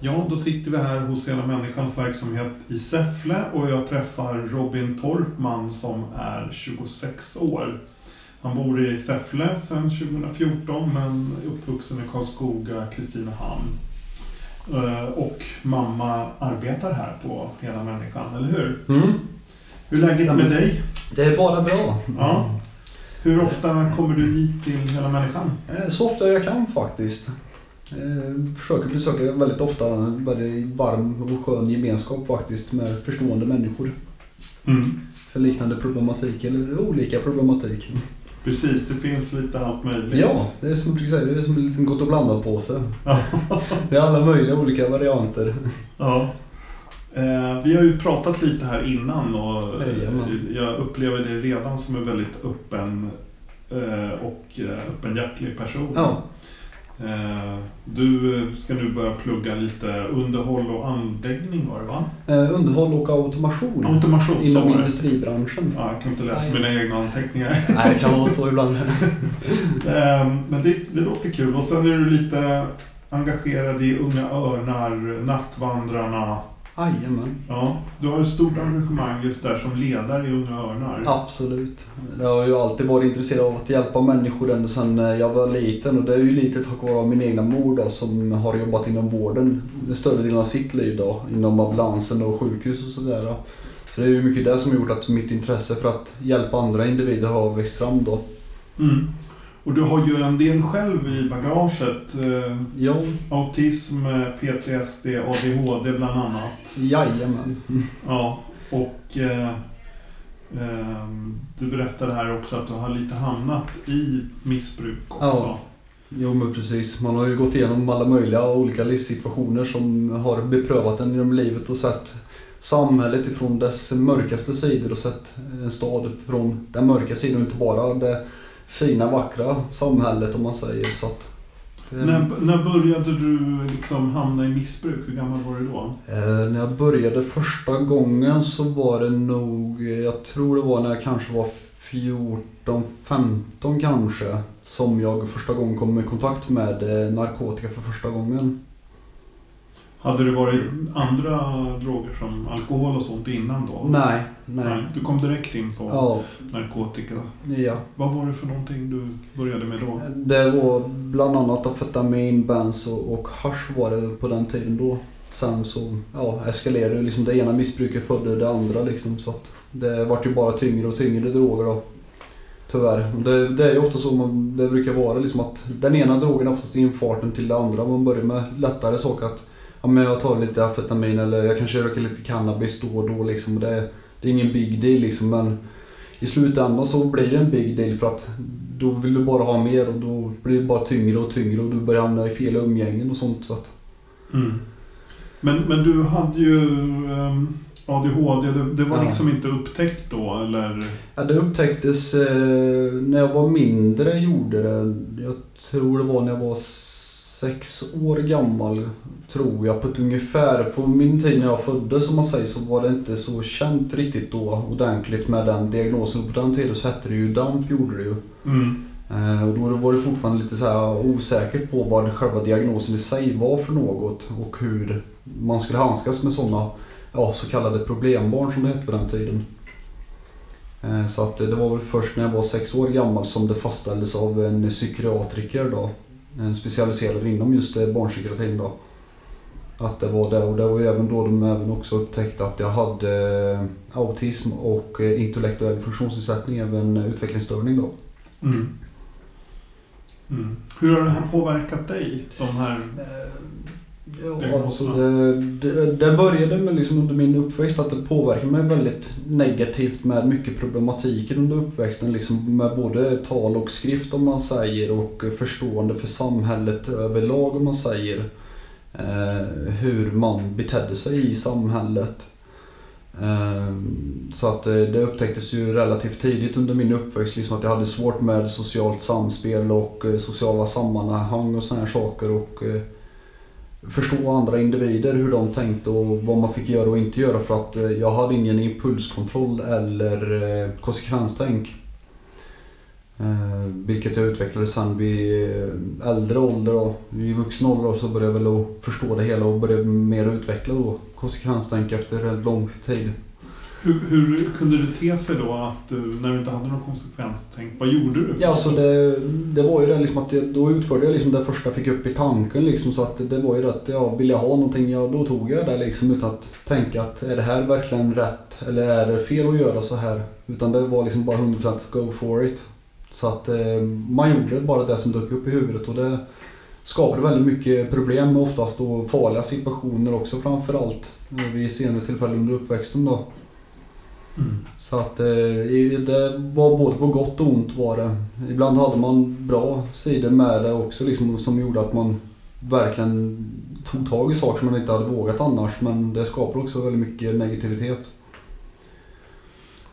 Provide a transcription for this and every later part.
Ja, då sitter vi här hos Hela Människans verksamhet i Säffle och jag träffar Robin Torpman som är 26 år. Han bor i Säffle sedan 2014 men är uppvuxen i Karlskoga, Kristinehamn. Eh, Och mamma arbetar här på Hela Människan, eller hur? Mm. Hur är läget med dig? Det är bara bra. Ja. Hur ofta kommer du hit till Hela Människan? Eh, Så ofta jag kan faktiskt. Eh, Försöker besöka väldigt ofta väldigt varm och skön gemenskap faktiskt med förstående människor. Mm. För liknande problematik eller olika problematik. Precis, det finns lite allt möjligt. Ja, det är som du säger, det är som en liten gott och blandat påse. Ja. Det är alla möjliga olika varianter. Ja. Eh, vi har ju pratat lite här innan och Jajamän. jag upplever dig redan som en väldigt öppen eh, och eh, öppenhjärtig person. Ja, Eh, du ska nu börja plugga lite underhåll och anläggning var det va? eh, underhåll och automation. Automation, Inom industribranschen. Ja, jag kan inte läsa Nej. mina egna anteckningar. Nej, det kan vara så ibland. Eh, men det, det låter kul. Och sen är du lite engagerad i Unga Örnar, Nattvandrarna. Jajamän. Ja, du har ett stort engagemang just där som ledare i Unga Örnar. Absolut. Jag har ju alltid varit intresserad av att hjälpa människor ända sedan jag var liten och det är ju lite tack vare min egna mor då, som har jobbat inom vården den större delen av sitt liv då, inom ambulansen och sjukhus och sådär. Så det är ju mycket det som har gjort att mitt intresse för att hjälpa andra individer har växt fram då. Mm. Och du har ju en del själv i bagaget. Eh, Ja, autism, eh, PTSD, ADHD bland annat. jajamän. Ja, och eh, ehm, du berättade här också att du har lite hamnat i missbruk också. Ja. Jo men precis. Man har ju gått igenom alla möjliga olika livssituationer som har beprövat en genom livet och sett samhället ifrån dess mörkaste sidor och sett en stad från den mörka sidan, inte bara det fina vackra samhället om man säger. Så att När, när började du liksom hamna i missbruk? Hur gammal var du då? eh, när jag började första gången så var det nog, jag tror det var när jag kanske var 14, 15 kanske, som jag första gången kom i kontakt med eh, narkotika för första gången. Hade det varit andra droger som alkohol och sånt innan då? Nej, nej. Du kom direkt in på Ja, narkotika. ja. Vad var det för någonting du började med då? Det var bland annat amfetamin, benzo och hasch var det på den tiden då. Sen så ja, eskalerade det liksom det ena missbruket födde det andra liksom. Så att det vart ju bara tyngre och tyngre droger då. Tyvärr. Och Det, det är ju ofta så man, det brukar vara liksom att den ena drogen är oftast infarten till det andra. Man börjar med lättare saker att ja, men jag tar lite amfetamin eller jag kanske röker lite cannabis då och då liksom. Det, det är ingen big deal liksom men i slutändan så blir det en big deal för att då vill du bara ha mer och då blir det bara tyngre och tyngre och du börjar hamna i fel umgängen och sånt. Så att, Mm. Men, men du hade ju ehm, ADHD, det, det var Ja. liksom inte upptäckt då eller? ja, det upptäcktes eh, när jag var mindre gjorde det. Jag tror det var när jag var sex år gammal. Tror jag på ett ungefär. På min tid när jag föddes som man säger så var det inte så känt riktigt då ordentligt med den diagnosen. På den tiden så hette det ju DAMP gjorde det ju. Mm. Eh, Och då var det fortfarande lite så här osäkert på vad själva diagnosen i sig var för något och hur man skulle handskas med sådana ja, så kallade problembarn som det hette på den tiden. Eh, Så att det var väl först när jag var sex år gammal som det fastställdes av en psykiatriker då. Eh, specialiserade inom just eh, barnpsykiatrin då. Att det var det och det var även då de även också upptäckte att jag hade eh, autism och intellektuell funktionsnedsättning, även utvecklingsstörning då. Mm. Mm. Hur har det här påverkat dig? De här... Ja, alltså det, det, det började med liksom under min uppväxt att det påverkade mig väldigt negativt med mycket problematiker under uppväxten. Liksom med både tal och skrift om man säger och förstående för samhället överlag om man säger. Eh, hur man betedde sig i samhället. Eh, Så att eh, det upptäcktes ju relativt tidigt under min uppväxt liksom att jag hade svårt med socialt samspel och eh, sociala sammanhang och sådana här saker. Och eh, förstå andra individer, hur de tänkte och vad man fick göra och inte göra för att eh, jag hade ingen impulskontroll eller eh, konsekvenstänk. Eh, vilket jag utvecklade sen vid äldre ålder och i vuxen ålder så började jag väl att förstå det hela och började mer utveckla då konsekvenstänk efter en lång tid. Hur, hur kunde det te sig då att du, när du inte hade någon konsekvenstänk, vad gjorde du? Ja, alltså det, det var ju det liksom att jag, då utförde jag liksom det första jag fick upp i tanken liksom så att det var ju det att ja, vill jag ha någonting, ja då tog jag det liksom utan att tänka att är det här verkligen rätt eller är det fel att göra så här? Utan det var liksom bara 100% go for it. Så att eh, man gjorde bara det som dök upp i huvudet och det skapade väldigt mycket problem oftast och farliga situationer också framförallt eh, vid senare tillfällen under uppväxten då. Mm. Så att eh, det var både på gott och ont var det. Ibland hade man bra sidor med det också liksom, som gjorde att man verkligen tog tag i saker som man inte hade vågat annars. Men det skapade också väldigt mycket negativitet.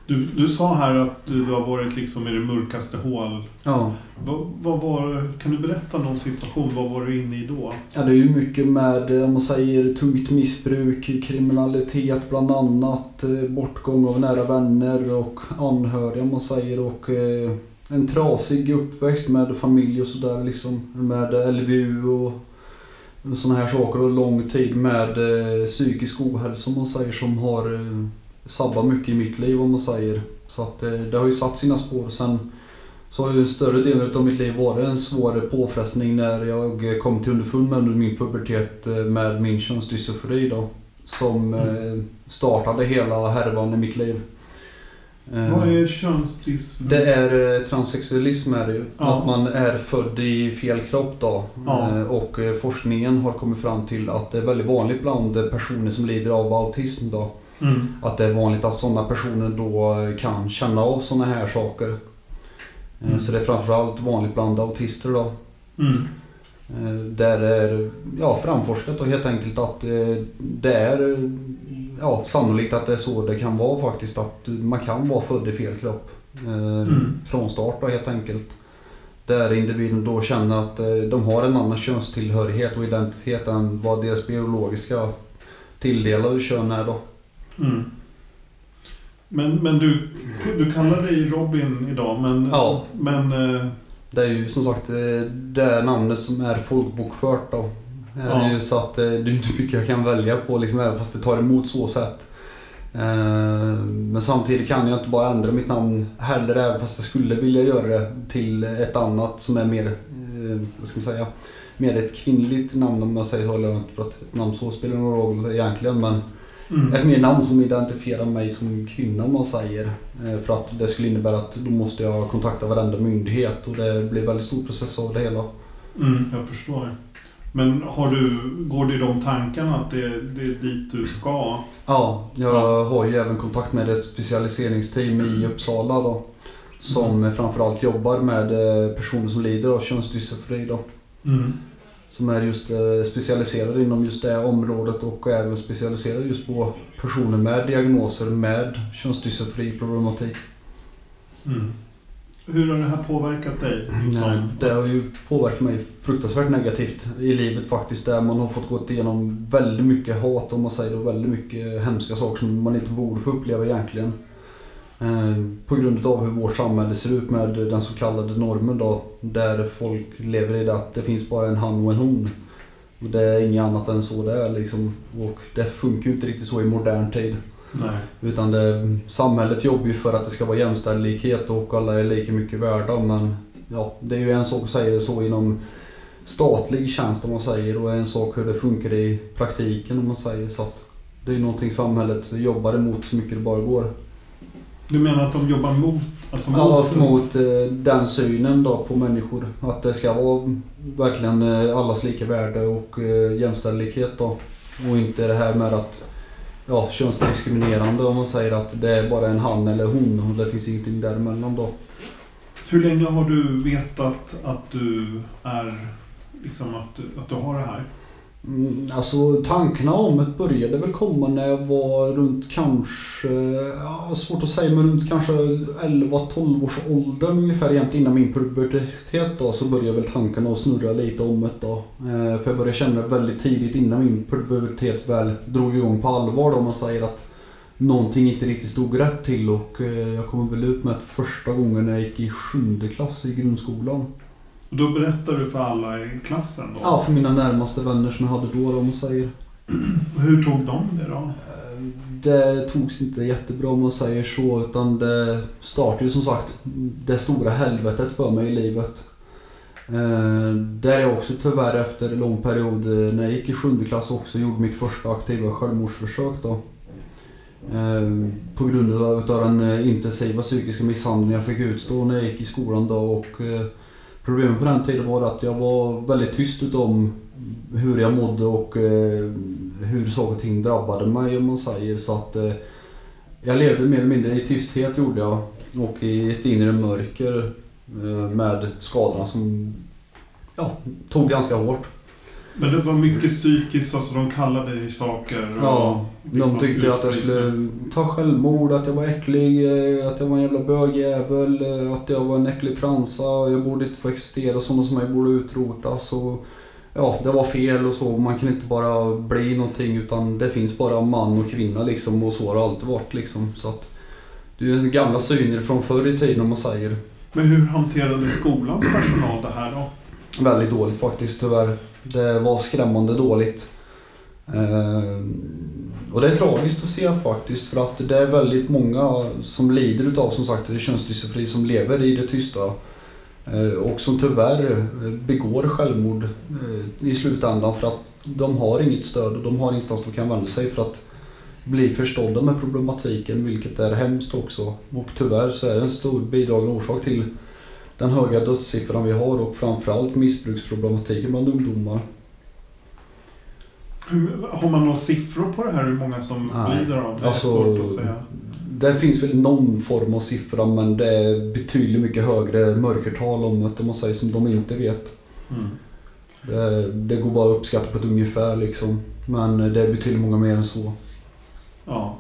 Du, du sa här att du har varit liksom i det mörkaste hål. Ja. Vad, vad var, kan du berätta någon situation? Vad var du inne i då? Ja, det är ju mycket med, om man säger, tungt missbruk, kriminalitet bland annat, eh, bortgång av nära vänner och anhöriga om man säger och eh, en trasig uppväxt med familj och sådär liksom. Med LVU och sådana här saker och lång tid med eh, psykisk ohälsa om man säger som har eh, sabbat mycket i mitt liv om man säger. Så att eh, det har ju satt sina spår. Sen så har ju större delen av mitt liv varit en svår påfrestning när jag kom till underfund med under min pubertet eh, med min könsdysfori då. Som eh, startade hela härvan i mitt liv. Vad är könsdysfori? det är transsexualism är det ju. Ja. Att man är född i fel kropp då. Ja. Och forskningen har kommit fram till att det är väldigt vanligt bland personer som lider av autism då. Mm. Att det är vanligt att sådana personer då kan känna av sådana här saker. Eh, Mm. Så det är framförallt vanligt bland autister då. Mm. Eh, Där är ja, framforskat och helt enkelt att eh, det är ja, sannolikt att det är så det kan vara faktiskt. Att man kan vara född i fel kropp. Mm. Från start då, helt enkelt. Där individen då känner att de har en annan könstillhörighet och identitet än vad deras biologiska tilldelade kön är då. Mm. Men, men du, du kallar dig Robin idag, men, Ja. men eh, Det är ju som sagt eh, det namnet som är folkbokfört då. Är Ja. det ju så att eh, det är inte mycket jag kan välja på liksom, även fast det tar emot så sätt. Eh, Men samtidigt kan jag inte bara ändra mitt namn heller även fast jag skulle vilja göra det till ett annat som är mer, vad ska man säga, mer ett kvinnligt namn om jag säger så. Eller för att namn så spelar någon roll egentligen men mm. ett mer namn som identifierar mig som kvinna om man säger. Eh, För att det skulle innebära att då måste jag kontakta varenda myndighet och det blir väldigt stor process av det hela. Mm, jag förstår. Men har du, går det i de tankarna att det, det är dit du ska? Ja, jag har ju även kontakt med ett specialiseringsteam i Uppsala då. Som framförallt jobbar med eh, personer som lider av könsdysfori då. Mm. Som är just eh, specialiserade inom just det området och även specialiserade just på personer med diagnoser med könsdysfori-problematik. Mm. Hur har det här påverkat dig? Nej, det har ju påverkat mig fruktansvärt negativt i livet faktiskt. Där man har fått gå igenom väldigt mycket hat om man säger och väldigt mycket hemska saker som man inte borde få uppleva egentligen. Eh, På grund av hur vårt samhälle ser ut med den så kallade normen då. Där folk lever i det att det finns bara en han och en hon. Och det är inget annat än så det är liksom. Och det funkar ju inte riktigt så i modern tid. Nej. Utan det, samhället jobbar ju för att det ska vara jämställdhet och alla är lika mycket värda men ja, det är ju en sak att säga det så inom statlig tjänst om man säger och en sak hur det funkar i praktiken om man säger så att det är ju någonting samhället jobbar emot så mycket det bara går. Du menar att de jobbar mot, alltså mot, Ja, mot eh, den synen då på människor. Att det ska vara verkligen eh, allas lika värde och eh, jämställdhet då. Och inte det här med att ja, könsdiskriminerande om man säger att det är bara en han eller hon och det finns ingenting däremellan då. Hur länge har du vetat att du är, liksom att att du har det här? Mm, alltså tankarna om det började väl komma när jag var runt kanske, ja, svårt att säga, men runt kanske 11-12 års ålder ungefär jämt innan min pubertet då så började väl tankarna att snurra lite om det då. Eh, för jag började känna väldigt tidigt innan min pubertet väl drog igång på allvar då man säger att någonting inte riktigt stod rätt till och eh, jag kom väl ut med det första gången när jag gick i sjunde klass i grundskolan. Och då berättar du för alla i klassen då? Ja, för mina närmaste vänner som jag hade då, om man säger. Och Hur tog de det då? Det togs inte jättebra om man säger så utan det startade ju som sagt det stora helvetet för mig i livet. Eh, Där jag också tyvärr efter en lång period eh, när jag gick i sjunde klass också gjorde mitt första aktiva självmordsförsök då. Eh, På grund av den intensiva psykiska misshandeln jag fick utstå när jag gick i skolan då och Problemet på den tiden var att jag var väldigt tyst om hur jag mådde och eh, hur saker och ting drabbade mig om man säger så att eh, jag levde mer eller mindre i tysthet gjorde jag och i ett inre mörker eh, med skadorna som ja, tog ganska hårt. Men det var mycket psykiskt, alltså de kallade dig saker? Och Ja, De tyckte att jag skulle ta självmord, att jag var äcklig, eh, att jag var en jävla bögjävel, eh, att jag var en äcklig transa, jag borde inte få existera, sådana som mig borde utrotas. Och, ja, det var fel och så. Man kan inte bara bli någonting utan det finns bara man och kvinna liksom och så har det alltid varit liksom. Så att, det är gamla syner från förr i tiden om man säger. Men hur hanterade skolans personal det här då? Väldigt dåligt faktiskt tyvärr. Det var skrämmande dåligt. Och det är tragiskt att se faktiskt för att det är väldigt många som lider utav som sagt könsdysfori som lever i det tysta. Eh, och som tyvärr begår självmord eh, i slutändan för att de har inget stöd och de har ingenstans de kan vända sig för att bli förstådda med problematiken vilket är hemskt också. Och tyvärr så är det en stor bidragande orsak till den höga dödssiffran vi har och framförallt missbruksproblematiken bland ungdomar. Hur, har man några siffror på det här, hur många som Nej, lider av det? alltså- är svårt att säga. Det finns väl någon form av siffra men det är betydligt mycket högre mörkertal om det om man säger som de inte vet. Mm. Det, det går bara att uppskatta på ett ungefär liksom. Men det är betydligt många mer än så. Ja.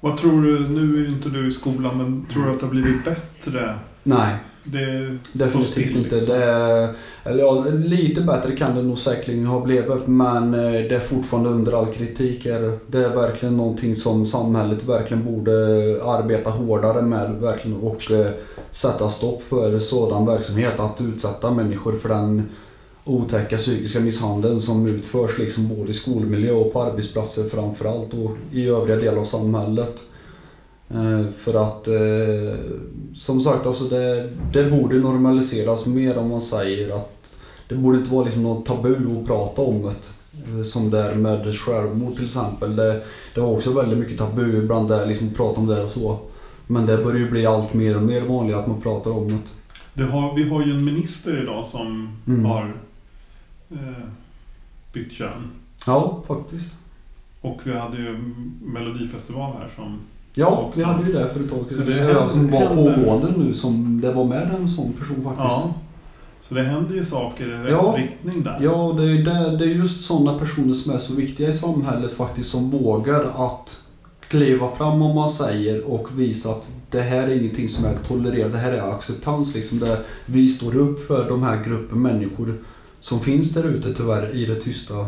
Vad tror du, nu är ju inte du i skolan, men tror du att det har blivit bättre? Nej, Det definitivt inte. liksom. Det eller ja, lite bättre kan det nog säkerligen ha blivit men eh, det är fortfarande under all kritik. Är det. det är verkligen någonting som samhället verkligen borde arbeta hårdare med verkligen och eh, sätta stopp för sådan verksamhet. Att utsätta människor för den otäcka psykiska misshandeln som utförs liksom både i skolmiljö och på arbetsplatser framförallt och i övriga delar av samhället. Eh, För att eh, som sagt alltså det, det borde normaliseras mer om man säger att det borde inte vara liksom något tabu att prata om det. Eh, Som det är med självmord till exempel. Det, det var också väldigt mycket tabu ibland där liksom att prata om det och så. Men det börjar ju bli allt mer och mer vanligt att man pratar om det. Det har, vi har ju en minister idag som Mm. har eh, bytt kön. Ja, faktiskt. Och vi hade ju Melodifestival här som... Ja, Också. vi hade ju det för ett tag Så sedan. det Så händer- som var händer. pågående nu som det var med en sån person faktiskt. Ja. Så det händer ju saker i rätt Ja. riktning där. Ja, det är, det, det är just sådana personer som är så viktiga i samhället faktiskt som vågar att kliva fram om man säger och visa att det här är ingenting som är tolererat, det här är acceptans liksom. Det, vi står upp för de här gruppen människor som finns där ute tyvärr i det tysta.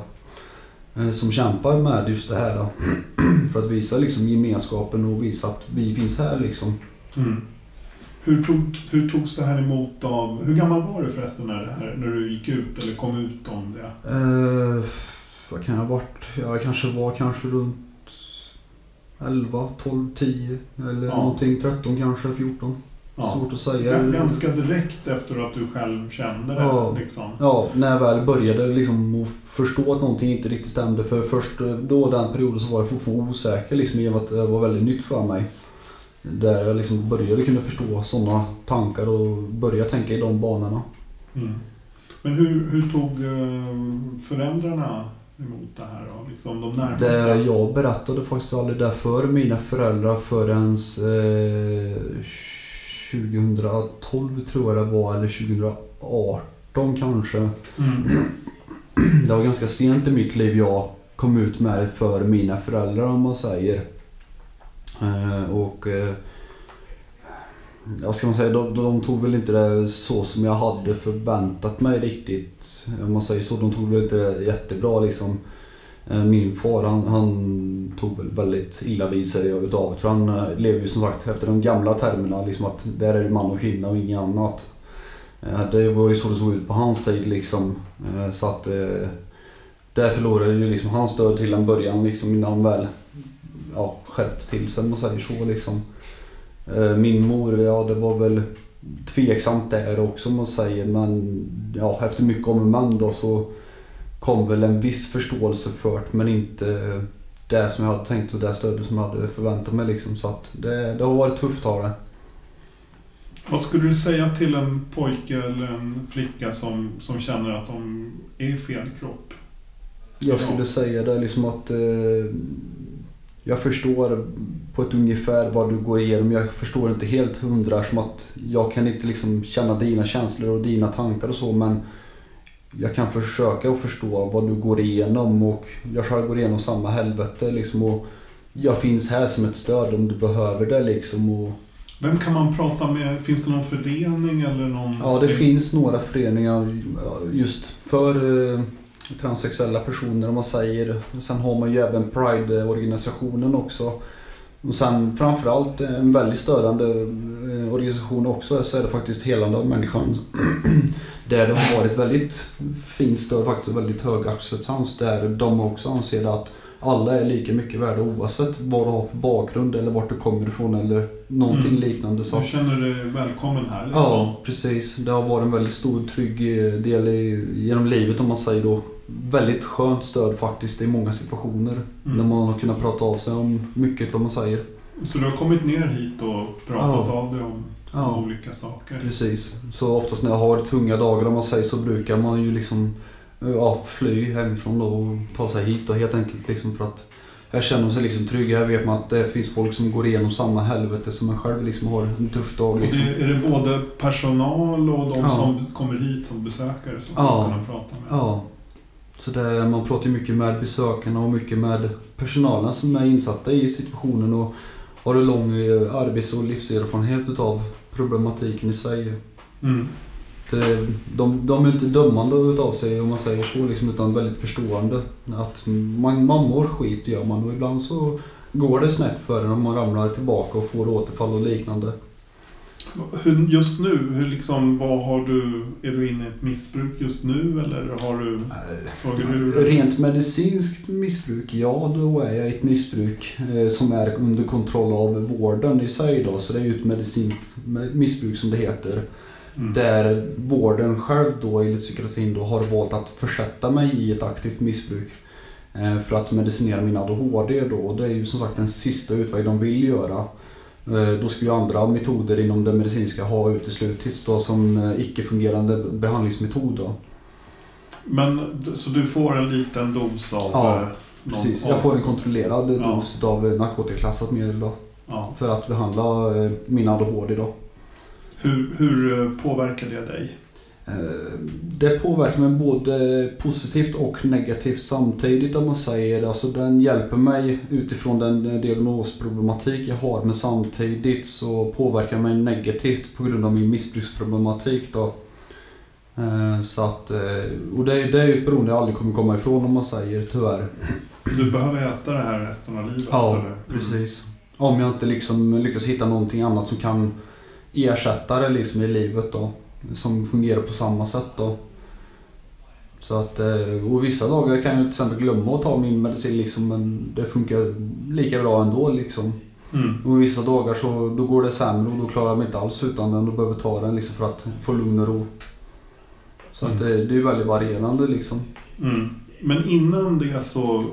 Eh, Som kämpar med just det här. då. För att visa liksom gemenskapen och visa att vi finns här liksom. Mm. Hur, tog, hur togs det här emot av... Hur gammal var du förresten när, det här, när du gick ut eller kom ut om det? Eh, vad kan jag ha varit? Jag kanske var kanske runt 11, 12, 10 eller Ja. någonting. 13 kanske, 14. Ja. Svårt att säga. Ganska direkt efter att du själv kände det. Ja. Liksom. Ja, när jag väl började liksom förstå att någonting inte riktigt stämde. För först eh, då den perioden så var jag fortfarande osäker liksom i och med att det var väldigt nytt för mig. Där jag liksom började kunna förstå sådana tankar och börja tänka i de banorna. Mm. Men hur, hur tog eh, föräldrarna emot det här då? Liksom de närmaste? Det jag berättade faktiskt aldrig det för mina föräldrar förrän eh, 2012 tror jag det var, eller 2018 kanske. Mm. det var ganska sent i mitt liv jag kom ut med det för mina föräldrar om man säger. Eh, och eh, Ja, ska man säga, de, de tog väl inte det så som jag hade förväntat mig riktigt. Om man säger så. De tog väl inte det jättebra liksom. Eh, min far han, han tog väl väldigt illa vid sig utav det. För han eh, lever ju som sagt efter de gamla termerna. Liksom att där är det man och kvinna och inget annat. Eh, det var ju så det såg ut på hans tid liksom. Så att där förlorade ju liksom hans stöd till en början liksom innan han väl ja, skärpte till sig om man säger så liksom. Min mor, ja det var väl tveksamt där också om man säger men ja, efter mycket om och men då så kom väl en viss förståelse för det men inte det som jag hade tänkt och det stödet som jag hade förväntat mig liksom. Så att det, det har varit tufft av det. Vad skulle du säga till en pojke eller en flicka som, som känner att de är i fel kropp? Jag skulle säga det liksom att eh, jag förstår på ett ungefär vad du går igenom. Jag förstår inte helt hundra som att jag kan inte liksom känna dina känslor och dina tankar och så men jag kan försöka att förstå vad du går igenom och jag själv går igenom samma helvete liksom och jag finns här som ett stöd om du behöver det liksom. Och... Vem kan man prata med? Finns det någon förening eller någon? Ja, det finns några föreningar just för eh, transsexuella personer om man säger. Sen har man ju även Pride-organisationen också. Och sen framförallt en väldigt störande eh, organisation också så är det faktiskt Helande av människan. där det har varit väldigt fint stöd faktiskt och väldigt hög acceptans. Där de också anser att alla är lika mycket värda oavsett vad du har för bakgrund eller vart du kommer ifrån eller någonting mm. liknande. Så. Du känner dig välkommen här? Liksom. Ja, precis. Det har varit en väldigt stor trygg eh, del i, genom livet om man säger då väldigt skönt stöd faktiskt i många situationer. Mm. När man har kunnat prata av sig om mycket vad man säger. Så du har kommit ner hit och pratat ja. av dig om, ja. olika saker? Precis. Så oftast när jag har tunga dagar om man säger så brukar man ju liksom ja, fly hemifrån då och ta sig hit och helt enkelt liksom för att jag känner sig liksom trygg. Jag vet man att det finns folk som går igenom samma helvete som en själv liksom har en tuff dag. Liksom. Det, är det både personal och de ja. som kommer hit som besökare som ja. får kunna prata med? Ja. Så det, man pratar mycket med besökarna och mycket med personalen som är insatta i situationen och har en lång eh, arbets och livserfarenhet utav problematiken i sig. Mm. Det, de, de är inte dömande utav sig om man säger så liksom, utan väldigt förstående. Att man, man mår skit gör man och ibland så går det snett för en om man ramlar tillbaka och får återfall och liknande. Hur, just nu, hur liksom, vad har du, är du inne i ett missbruk just nu eller har du tagit ur Rent medicinskt missbruk, ja då är jag i ett missbruk eh, som är under kontroll av vården i sig då. Så det är ju ett medicinskt missbruk som det heter. Mm. Där vården själv då enligt psykiatrin då har valt att försätta mig i ett aktivt missbruk. Eh, för att medicinera min ADHD då. Det är ju som sagt den sista utväg de vill göra. Eh, då ju andra metoder inom det medicinska ha uteslutits då som eh, icke-fungerande behandlingsmetod. Då. Men så du får en liten dos av? Ja, eh, precis. Jag får en kontrollerad ja. dos av narkotikaklassat medel då. Ja. För att behandla min ADHD då. Hur, hur påverkar det dig? Eh, det påverkar mig både positivt och negativt samtidigt om man säger. Alltså den hjälper mig utifrån den diagnosproblematik jag har men samtidigt så påverkar den mig negativt på grund av min missbruksproblematik då. Eh, så att, eh, och det, det är ju ett beroende jag aldrig kommer komma ifrån om man säger tyvärr. Du behöver äta det här resten av livet? Ja, eller? Mm. precis. Om jag inte liksom lyckas hitta någonting annat som kan ersätta det liksom i livet då som fungerar på samma sätt då. Så att, eh, och vissa dagar kan jag till exempel glömma att ta min medicin liksom, men det funkar lika bra ändå liksom. Mm. Och vissa dagar så då går det sämre och då klarar jag mig inte alls utan den och behöver ta den liksom för att få lugn och ro. Så mm. att det, det är väldigt varierande liksom. Mm. Men innan det så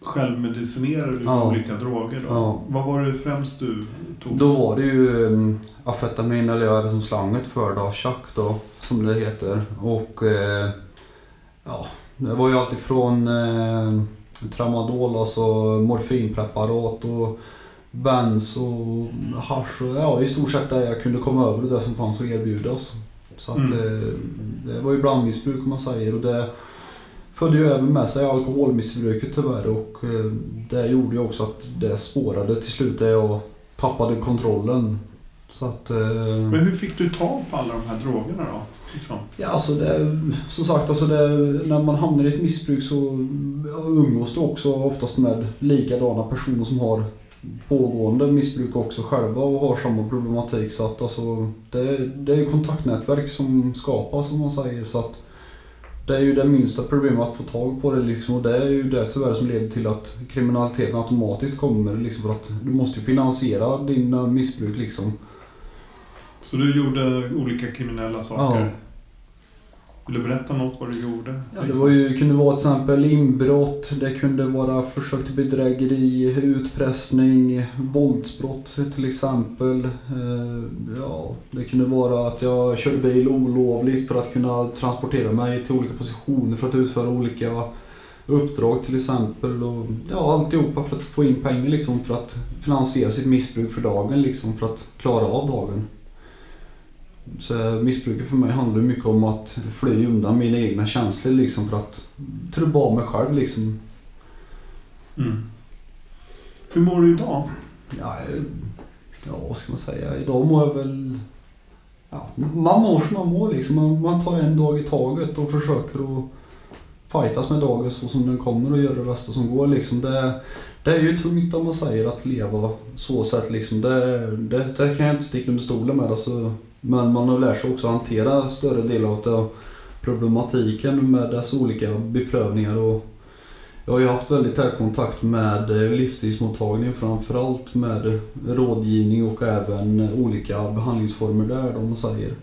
självmedicinerar du ja. olika droger då? Ja. Vad var det främst du? Då var det ju um, amfetamin eller jag som slanget för då, chack då som det heter. Och uh, ja, det var ju alltifrån uh, tramadol, alltså morfinpreparat och bens och hasch och ja, i stort sett det jag kunde komma över och det som fanns att erbjudas. Så att mm. det, det var ju blandmissbruk om man säger och det förde ju även med sig alkoholmissbruket tyvärr och eh, det gjorde ju också att det spårade till slut där jag tappade kontrollen. Så att... eh, Men hur fick du tag på alla de här drogerna då? Liksom? Ja, alltså det, som sagt, alltså det, när man hamnar i ett missbruk så umgås du också oftast med likadana personer som har pågående missbruk också själva och har samma problematik. Så att alltså, det, det är kontaktnätverk som skapas som man säger. Så att det är ju det minsta problemet att få tag på det liksom, och det är ju det tyvärr som leder till att kriminaliteten automatiskt kommer. Liksom, för att du måste ju finansiera dina missbruk liksom. Så du gjorde olika kriminella saker? Ja. Vill du berätta något vad du gjorde? Ja, det var ju, kunde vara till exempel inbrott, det kunde vara försök till bedrägeri, utpressning, våldsbrott till exempel. Eh, ja, det kunde vara att jag körde bil olovligt för att kunna transportera mig till olika positioner för att utföra olika uppdrag till exempel. Och, ja, alltihopa för att få in pengar liksom för att finansiera sitt missbruk för dagen liksom för att klara av dagen. Så missbruket för mig handlar mycket om att fly undan mina egna känslor liksom för att trubba av mig själv liksom. Mm. Hur mår du idag? Ja, ja, vad ska man säga? Idag mår jag väl... Ja, man mår som man mår liksom. Man, man tar en dag i taget och försöker att fightas med dagen så som den kommer och göra det bästa som går liksom. Det, det är ju tungt om man säger att leva så sätt liksom. Det, det, det kan jag inte sticka under stolen med alltså. Men man har lärt sig också att hantera större delar av problematiken med dess olika beprövningar och jag har ju haft väldigt tät kontakt med eh, livsstilsmottagningen framförallt med rådgivning och även olika behandlingsformer där de säger.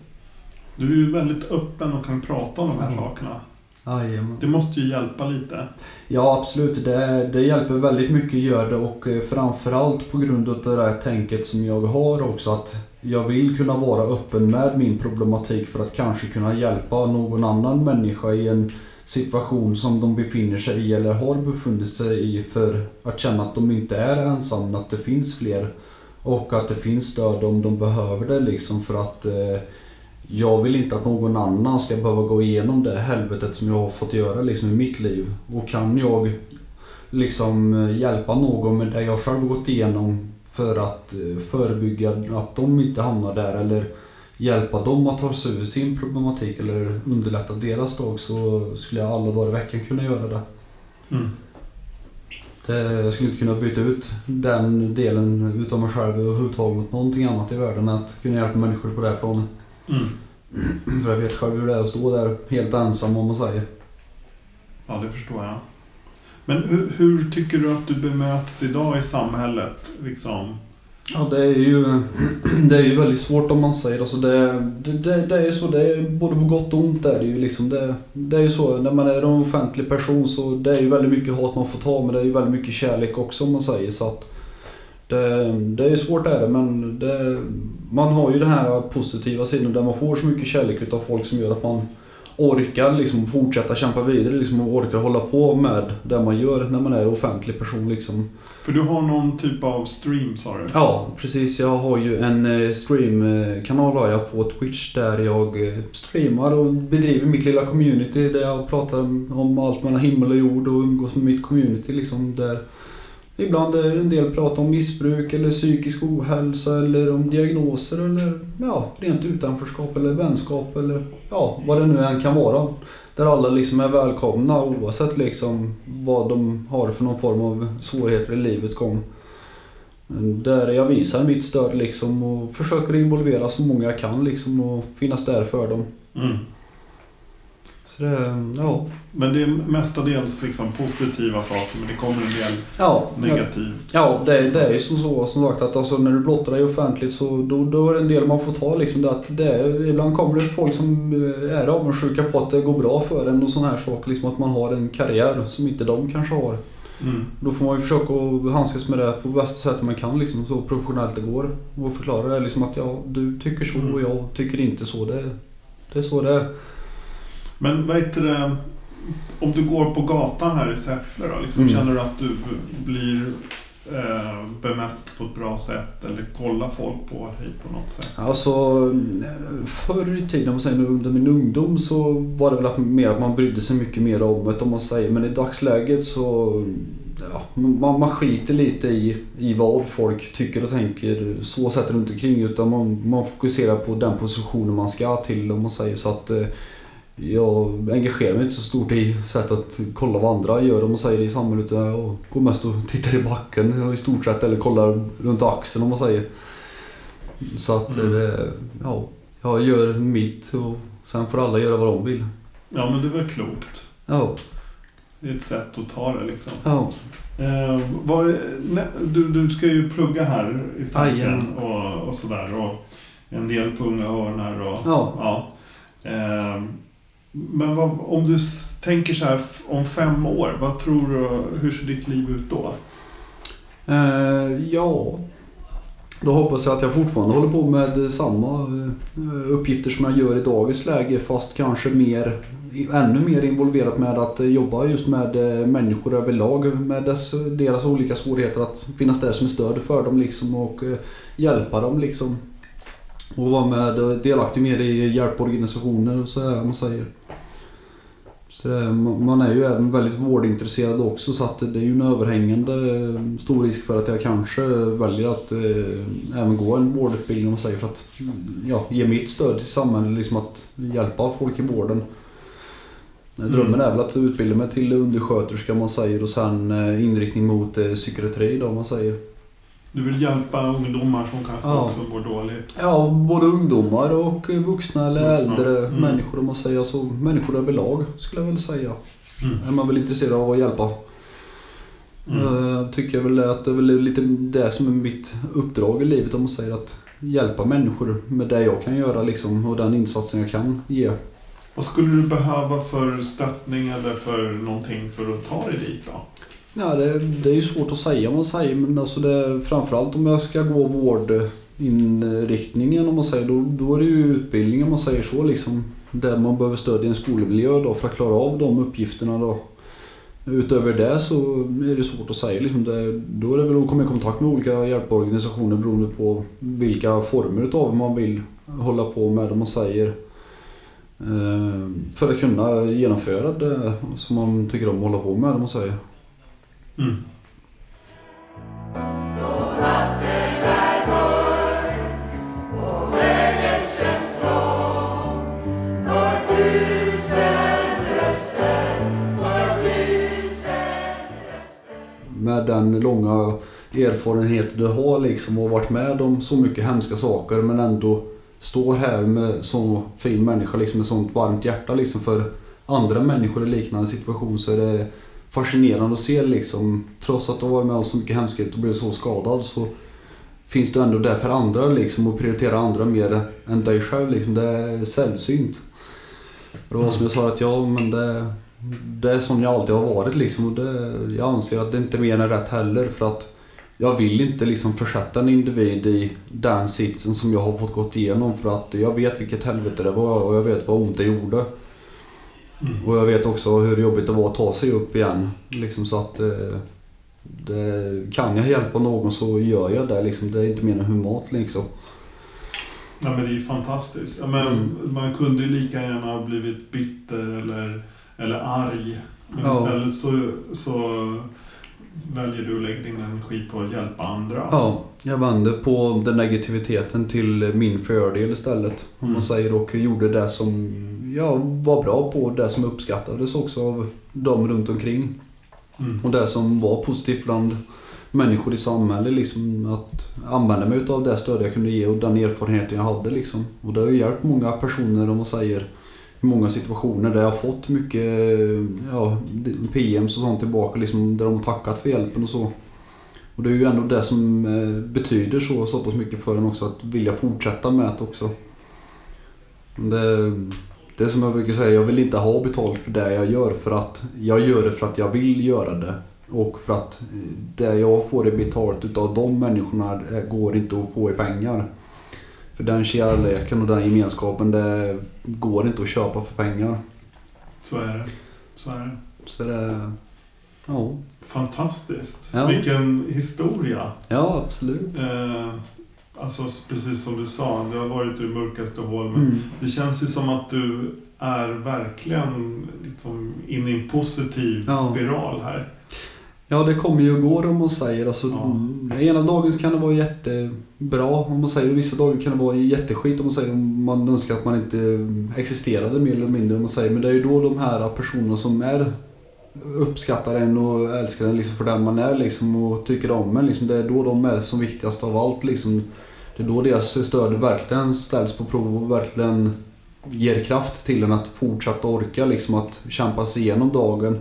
Du är ju väldigt öppen och kan prata om de här Ja. sakerna. Jajamän. Det måste ju hjälpa lite. Ja absolut, det, det hjälper väldigt mycket gör det och eh, framförallt på grund av det här tänket som jag har också att jag vill kunna vara öppen med min problematik för att kanske kunna hjälpa någon annan människa i en situation som de befinner sig i eller har befunnit sig i för att känna att de inte är ensamma, att det finns fler och att det finns stöd om de behöver det liksom för att eh, jag vill inte att någon annan ska behöva gå igenom det helvetet som jag har fått göra liksom i mitt liv. Och kan jag liksom eh, hjälpa någon med det jag själv gått igenom för att eh, förebygga att de inte hamnar där eller hjälpa dem att ta sig ur sin problematik eller underlätta deras dag så skulle jag alla dagar i veckan kunna göra det. Mm. det jag skulle inte kunna byta ut den delen utav mig själv överhuvudtaget mot någonting annat i världen än att kunna hjälpa människor på det här planet. Mm. För jag vet själv hur det är att stå där helt ensam om man säger. Ja, det förstår jag. Men hur, hur tycker du att du bemöts idag i samhället? Liksom? Ja det är ju, det är ju väldigt svårt om man säger. Alltså det, det, det, det är ju så, det är både på gott och ont är det ju liksom. Det, det är ju så, när man är en offentlig person så det är ju väldigt mycket hat man får ta men det är ju väldigt mycket kärlek också om man säger. Så att det, det är svårt är det men det, man har ju den här positiva sidan där man får så mycket kärlek utav folk som gör att man orkar liksom fortsätta kämpa vidare liksom och orkar hålla på med det man gör när man är offentlig person liksom. För du har någon typ av stream sa du? Ja, precis. Jag har ju en eh, streamkanal har jag på Twitch där jag eh, streamar och bedriver mitt lilla community där jag pratar om allt mellan himmel och jord och umgås med mitt community liksom där Ibland är det en del prat om missbruk eller psykisk ohälsa eller om diagnoser eller ja, rent utanförskap eller vänskap eller ja, vad det nu än kan vara. Där alla liksom är välkomna oavsett liksom vad de har för någon form av svårigheter i livets gång. Där jag visar mitt stöd liksom och försöker involvera så många jag kan liksom och finnas där för dem. Mm. Så det, ja. Men det är mestadels liksom positiva saker men det kommer en del Ja, negativt. Ja, det, det är ju som så som sagt att alltså, när du blottar dig offentligt så då, då är det en del man får ta liksom det att det ibland kommer det folk som eh, är avundsjuka på att det går bra för en och sån här saker. Liksom att man har en karriär som inte de kanske har. Mm. Då får man ju försöka att handskas med det på bästa sätt man kan liksom så professionellt det går. Och förklara det liksom att ja, du tycker så och jag tycker inte så. Det, det är så det är. Men vad heter det? Om du går på gatan här i Säffle då, liksom, Mm. känner du att du blir eh, bemött på ett bra sätt eller kollar folk på dig på något sätt? Alltså förr i tiden, om man säger under min ungdom så var det väl att mer att man brydde sig mycket mer om det om man säger. Men i dagsläget så ja, man, man skiter lite i, i vad folk tycker och tänker så sätt runt omkring utan man, man fokuserar på den positionen man ska till om man säger så att eh, jag engagerar mig inte så stort i sätt att kolla vad andra gör om man säger i samhället utan jag går mest och tittar i backen i stort sett eller kollar runt axeln om man säger. Så att Mm. det, ja, jag gör mitt och sen får alla göra vad de vill. Ja, men det är väl klokt. Ja, Det är ett sätt att ta det liksom. ja. Eh, vad, nej, du, du ska ju plugga här i tanken och, och sådär. Och en del på Unga Örnar och Ja. ja. Eh, men vad, om du tänker så här om fem år, vad tror du, hur ser ditt liv ut då? Eh, ja, då hoppas jag att jag fortfarande håller på med eh, samma eh, uppgifter som jag gör i dagens läge fast kanske mer, ännu mer involverat med att eh, jobba just med människor överlag med dess, deras olika svårigheter att finnas där som ett stöd för dem liksom och hjälpa dem liksom. Och vara med delaktig mer i hjälporganisationer och så här, man säger. Det- man är ju även väldigt vårdintresserad också så att det är ju en överhängande eh, stor risk för att jag kanske väljer att eh, även gå en vårdutbildning om man säger för att ja, ge mitt stöd till samhället, liksom att hjälpa folk i vården. Mm. Drömmen är väl att utbilda mig till undersköterska man säger och sen eh, inriktning mot eh, psykiatri då man säger. Du vill hjälpa ungdomar som kanske Ja. också mår dåligt. Ja, både ungdomar och eh, vuxna eller Vuxna. äldre Mm. människor om man säger. Alltså människor överlag skulle jag väl säga. Mm. Är man väl intresserad av att hjälpa. Mm. Jag tycker väl att det är väl lite det som är mitt uppdrag i livet om man säger att hjälpa människor med det jag kan göra liksom och den insatsen jag kan ge. Vad skulle du behöva för stöttning eller för någonting för att ta dig dit då? Nej, det, det är ju svårt att säga om man säger men alltså det, framförallt om jag ska gå vårdinriktningen om man säger då, då är det ju utbildning om man säger så liksom. Där man behöver stöd i en skolmiljö då för att klara av de uppgifterna då. Utöver det så är det svårt att säga. Liksom det, då är det väl att komma i kontakt med olika hjälporganisationer beroende på vilka former utav man vill hålla på med om man säger. Eh, för att kunna genomföra det som man tycker om att hålla på med om man säger. Mm. med den långa erfarenhet du har liksom och varit med om så mycket hemska saker men ändå står här med så fin människa liksom med sånt varmt hjärta liksom för andra människor i liknande situation så är det fascinerande att se liksom trots att du har varit med om så mycket hemskhet och blivit så skadad så finns du ändå där för andra liksom och prioriterar andra mer än dig själv liksom. Det är sällsynt. Det var som jag sa att ja men det det är som jag alltid har varit liksom och det, jag anser att det inte är mer än rätt heller för att jag vill inte liksom försätta en individ i den sitsen som jag har fått gått igenom för att jag vet vilket helvete det var och jag vet vad ont det gjorde. Mm. Och jag vet också hur jobbigt det var att ta sig upp igen. Liksom så att eh, det, kan jag hjälpa någon så gör jag det liksom. Det är inte mer än humant liksom. Ja, men det är ju fantastiskt. Ja, men Mm. Man kunde ju lika gärna ha blivit bitter eller, eller arg. Men Ja. istället så, så väljer du att lägga din energi på att hjälpa andra. Ja, jag vände på den negativiteten till min fördel istället. Om Mm. man säger och gjorde det som jag var bra på. Det som uppskattades också av de runt omkring. Mm. Och det som var positivt bland människor i samhället. Liksom att använda mig av det stöd jag kunde ge och den erfarenheten jag hade. Liksom. Och det har ju hjälpt många personer om man säger i många situationer där jag har fått mycket ja, PMs och sånt tillbaka liksom, där de har tackat för hjälpen och så. Och det är ju ändå det som eh, betyder så, så pass mycket för en också att vilja fortsätta med det också. Det, det är som jag brukar säga, jag vill inte ha betalt för det jag gör för att jag gör det för att jag vill göra det. Och för att det jag får i betalt utav de människorna eh, går inte att få i pengar. För den kärleken och den gemenskapen det går inte att köpa för pengar. Så är det. Så är det. Så det, Ja, Fantastiskt. Ja. Vilken historia. ja absolut. Eh, alltså precis som du sa, det har varit ur mörkaste hål. Men Mm. det känns ju som att du är verkligen liksom in i en positiv Ja. spiral här. Ja, det kommer ju och går om man säger. Alltså, Ja. Ena dagen kan det vara jättebra om man säger. Vissa dagar kan det vara jätteskit om man säger. Om man önskar att man inte existerade mer eller mindre om man säger. Men det är ju då de här personerna som är uppskattar en och älskar en liksom för den man är liksom och tycker om en. Liksom, det är då de är som viktigast av allt. Liksom. Det är då deras stöd verkligen ställs på prov och verkligen ger kraft till en att fortsätta orka liksom att kämpa sig igenom dagen.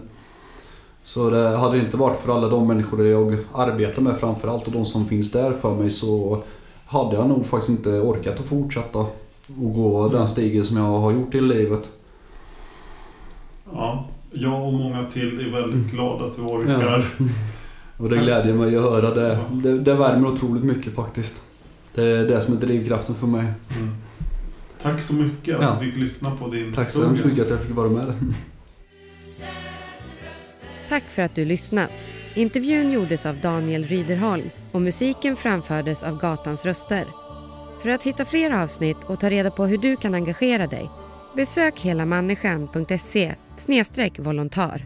Så det hade det inte varit för alla de människor jag arbetar med framförallt och de som finns där för mig så hade jag nog faktiskt inte orkat att fortsätta och gå den stigen som jag har gjort i livet. Ja, jag och många till är väldigt glada att du orkar. Och det glädjer mig att höra. Det, Ja. det, det värmer otroligt mycket faktiskt. Det är det som är drivkraften för mig. Mm. Tack så mycket att Ja. du fick lyssna på din Tack så historia. hemskt mycket att jag fick vara med. Tack för att du lyssnat. Intervjun gjordes av Daniel Ryderholm och musiken framfördes av Gatans röster. För att hitta fler avsnitt och ta reda på hur du kan engagera dig besök helamänniskan.se volontar.